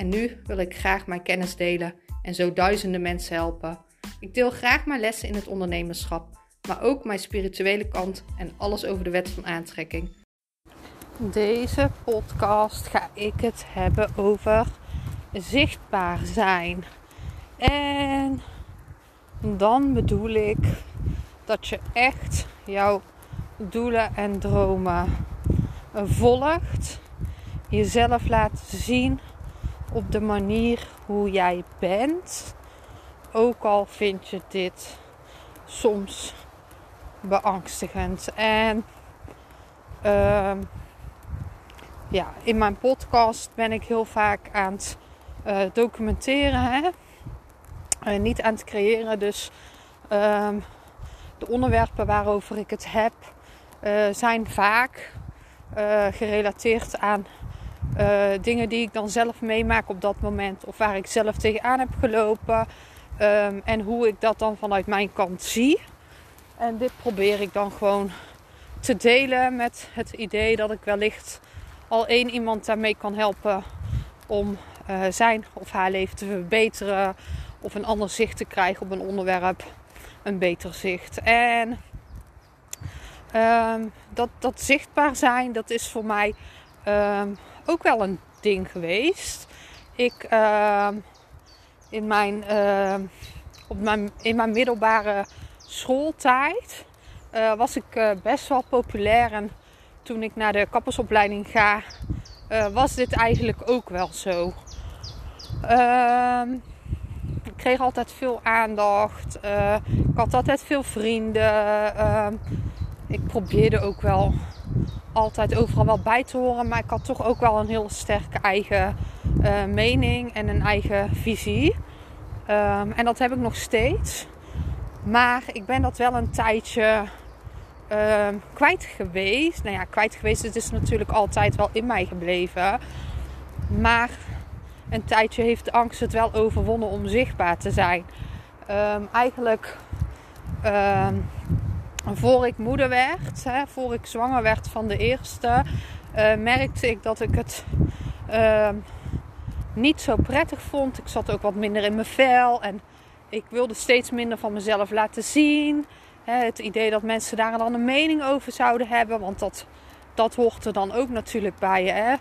en nu wil ik graag mijn kennis delen en zo duizenden mensen helpen. Ik deel graag mijn lessen in het ondernemerschap, maar ook mijn spirituele kant en alles over de wet van aantrekking. Deze podcast ga ik het hebben over zichtbaar zijn. En dan bedoel ik dat je echt jouw doelen en dromen volgt, jezelf laat zien op de manier hoe jij bent. Ook al vind je dit soms beangstigend. En uh, ja, in mijn podcast ben ik heel vaak aan het uh, documenteren. Hè? Uh, niet aan het creëren. Dus uh, de onderwerpen waarover ik het heb uh, zijn vaak gerelateerd aan uh, dingen die ik dan zelf meemaak op dat moment. Of waar ik zelf tegenaan heb gelopen. Um, en hoe ik dat dan vanuit mijn kant zie. En dit probeer ik dan gewoon te delen met het idee dat ik wellicht al één iemand daarmee kan helpen om uh, zijn of haar leven te verbeteren. Of een ander zicht te krijgen op een onderwerp. Een beter zicht. En um, dat, dat zichtbaar zijn, dat is voor mij um, ook wel een ding geweest. Ik uh, in, mijn, uh, op mijn, in mijn middelbare schooltijd uh, was ik eh, best wel populair. En toen ik naar de kappersopleiding ga, eh, was dit eigenlijk ook wel zo. Ehm, ik kreeg altijd veel aandacht. ik had altijd veel vrienden. Ehm, ik probeerde ook wel altijd overal wel bij te horen. Maar ik had toch ook wel een heel sterke eigen uh, mening en een eigen visie. Um, en dat heb ik nog steeds. Maar ik ben dat wel een tijdje um, kwijt geweest. Nou ja, kwijt geweest. Het is natuurlijk altijd wel in mij gebleven. Maar een tijdje heeft de angst het wel overwonnen om zichtbaar te zijn. Um, eigenlijk voor ik moeder werd, hè, voor ik zwanger werd van de eerste, uh, merkte ik dat ik het uh, niet zo prettig vond. Ik zat ook wat minder in mijn vel en ik wilde steeds minder van mezelf laten zien. Het idee dat mensen daar dan een mening over zouden hebben, want dat, dat hoort er dan ook natuurlijk bij. Hè.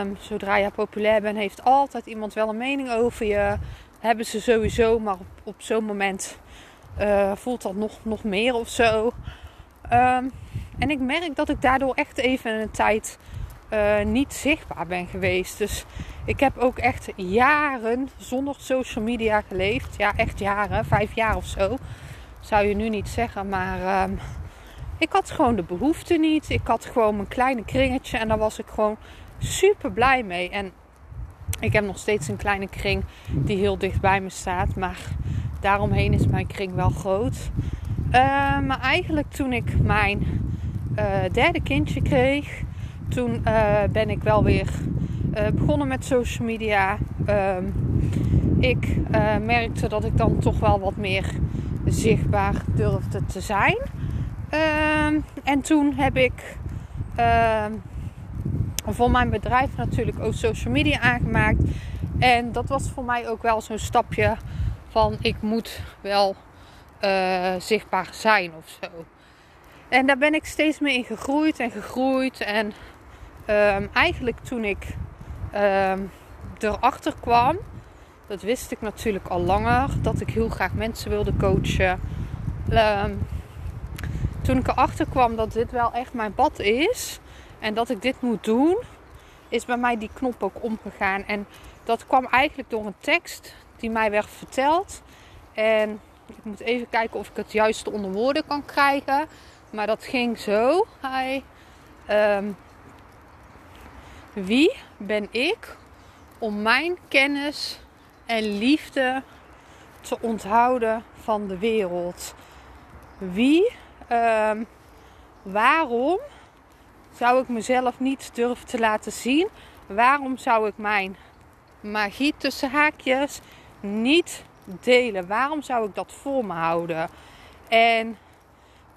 Um, zodra je populair bent, heeft altijd iemand wel een mening over je. Hebben ze sowieso, maar op, op zo'n moment uh, voelt dat nog, nog meer of zo. Um, en ik merk dat ik daardoor echt even een tijd uh, niet zichtbaar ben geweest. Dus ik heb ook echt jaren zonder social media geleefd. Ja, echt jaren, vijf jaar of zo. Zou je nu niet zeggen, maar um, ik had gewoon de behoefte niet. Ik had gewoon mijn kleine kringetje en daar was ik gewoon super blij mee. En ik heb nog steeds een kleine kring die heel dicht bij me staat. Maar daaromheen is mijn kring wel groot. Uh, maar eigenlijk toen ik mijn uh, derde kindje kreeg, toen uh, ben ik wel weer begonnen met social media. Ehm, ik merkte dat ik dan toch wel wat meer zichtbaar durfde te zijn. Ehm, en toen heb ik ehm, voor mijn bedrijf natuurlijk ook social media aangemaakt. En dat was voor mij ook wel zo'n stapje van ik moet wel uh, zichtbaar zijn of zo. En daar ben ik steeds meer in gegroeid en gegroeid. En um, eigenlijk toen ik um, erachter kwam, dat wist ik natuurlijk al langer, dat ik heel graag mensen wilde coachen. Um, toen ik erachter kwam dat dit wel echt mijn pad is en dat ik dit moet doen, is bij mij die knop ook omgegaan. En dat kwam eigenlijk door een tekst die mij werd verteld. En ik moet even kijken of ik het juiste onder woorden kan krijgen. Maar dat ging zo. Hij, um, wie ben ik om mijn kennis en liefde te onthouden van de wereld. Wie, ehm, waarom zou ik mezelf niet durven te laten zien? Waarom zou ik mijn magie tussen haakjes niet delen? Waarom zou ik dat voor me houden? En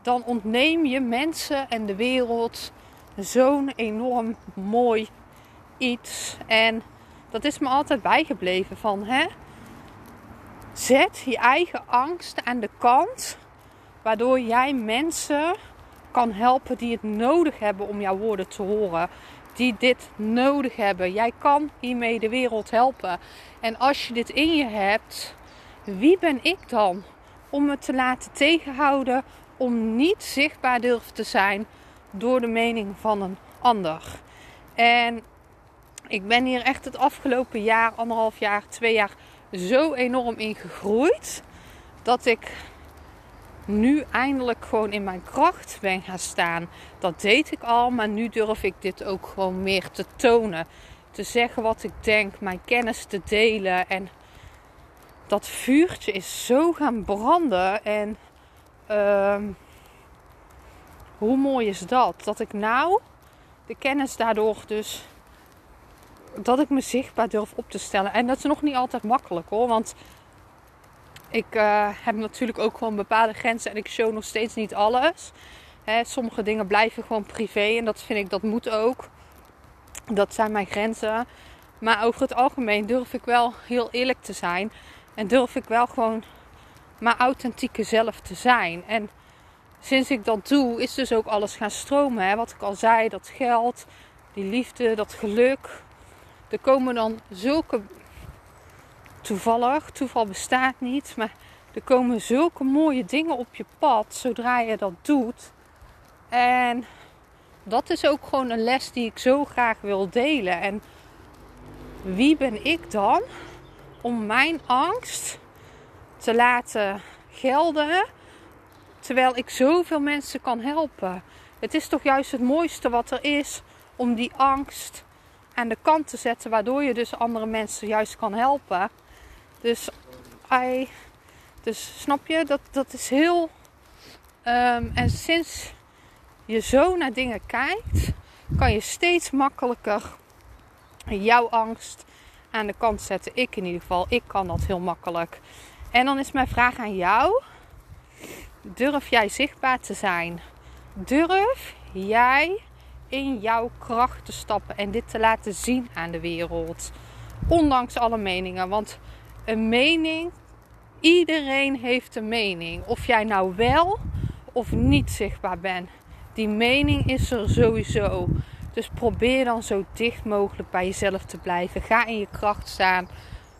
dan ontneem je mensen en de wereld zo'n enorm mooi iets. En dat is me altijd bijgebleven van hè. Zet je eigen angst aan de kant, waardoor jij mensen kan helpen die het nodig hebben om jouw woorden te horen. Die dit nodig hebben. Jij kan hiermee de wereld helpen. En als je dit in je hebt, wie ben ik dan om me te laten tegenhouden om niet zichtbaar durven te zijn door de mening van een ander? En ik ben hier echt het afgelopen jaar, anderhalf jaar, twee jaar zo enorm in gegroeid. Dat ik nu eindelijk gewoon in mijn kracht ben gaan staan. Dat deed ik al, maar nu durf ik dit ook gewoon meer te tonen. Te zeggen wat ik denk, mijn kennis te delen. En dat vuurtje is zo gaan branden. En uh, hoe mooi is dat? Dat ik nou de kennis daardoor dus dat ik me zichtbaar durf op te stellen. En dat is nog niet altijd makkelijk hoor. Want ik uh, heb natuurlijk ook gewoon bepaalde grenzen en ik show nog steeds niet alles. Hè, sommige dingen blijven gewoon privé en dat vind ik, dat moet ook. Dat zijn mijn grenzen. Maar over het algemeen durf ik wel heel eerlijk te zijn. En durf ik wel gewoon mijn authentieke zelf te zijn. En sinds ik dat doe, is dus ook alles gaan stromen. Hè? Wat ik al zei, dat geld, die liefde, dat geluk, er komen dan zulke toevallig, toeval bestaat niet, maar er komen zulke mooie dingen op je pad zodra je dat doet. En dat is ook gewoon een les die ik zo graag wil delen. En wie ben ik dan om mijn angst te laten gelden terwijl ik zoveel mensen kan helpen? Het is toch juist het mooiste wat er is om die angst aan de kant te zetten, waardoor je dus andere mensen juist kan helpen. Dus, dus snap je, dat, dat is heel. Um, en sinds je zo naar dingen kijkt, kan je steeds makkelijker jouw angst aan de kant zetten. Ik in ieder geval, ik kan dat heel makkelijk. En dan is mijn vraag aan jou: durf jij zichtbaar te zijn? Durf jij in jouw kracht te stappen en dit te laten zien aan de wereld. Ondanks alle meningen. Want een mening, iedereen heeft een mening. Of jij nou wel of niet zichtbaar bent. Die mening is er sowieso. Dus probeer dan zo dicht mogelijk bij jezelf te blijven. Ga in je kracht staan.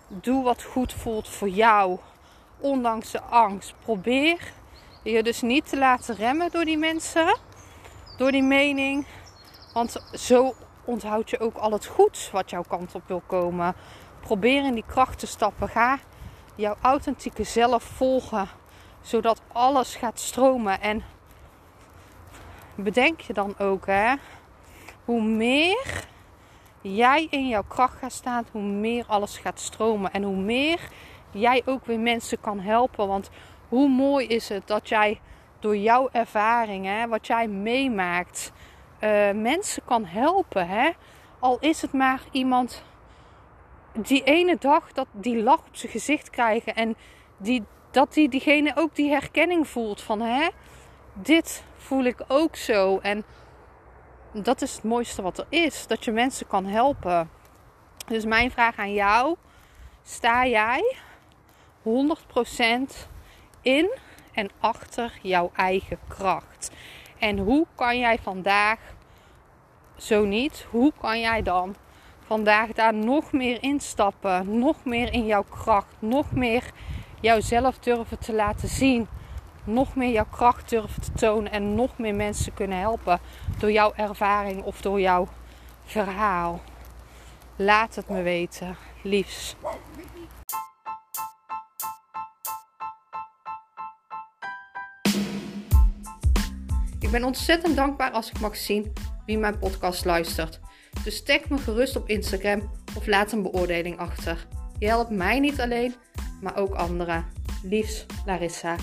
Doe wat goed voelt voor jou. Ondanks de angst. Probeer je dus niet te laten remmen door die mensen. Door die mening. Want zo onthoud je ook al het goeds wat jouw kant op wil komen. Probeer in die kracht te stappen. Ga jouw authentieke zelf volgen. Zodat alles gaat stromen. En bedenk je dan ook, hè, hoe meer jij in jouw kracht gaat staan, hoe meer alles gaat stromen. En hoe meer jij ook weer mensen kan helpen. Want hoe mooi is het dat jij door jouw ervaring, hè, wat jij meemaakt, uh, mensen kan helpen. Hè? Al is het maar iemand die ene dag dat die lach op zijn gezicht krijgen en die, dat die, diegene ook die herkenning voelt van hè, dit voel ik ook zo. En dat is het mooiste wat er is, dat je mensen kan helpen. Dus mijn vraag aan jou, sta jij 100% in en achter jouw eigen kracht? En hoe kan jij vandaag, zo niet, hoe kan jij dan vandaag daar nog meer instappen, nog meer in jouw kracht, nog meer jouzelf durven te laten zien, nog meer jouw kracht durven te tonen en nog meer mensen kunnen helpen door jouw ervaring of door jouw verhaal? Laat het me weten, liefs. Ik ben ontzettend dankbaar als ik mag zien wie mijn podcast luistert. Dus tag me gerust op Instagram of laat een beoordeling achter. Je helpt mij niet alleen, maar ook anderen. Liefs, Larissa.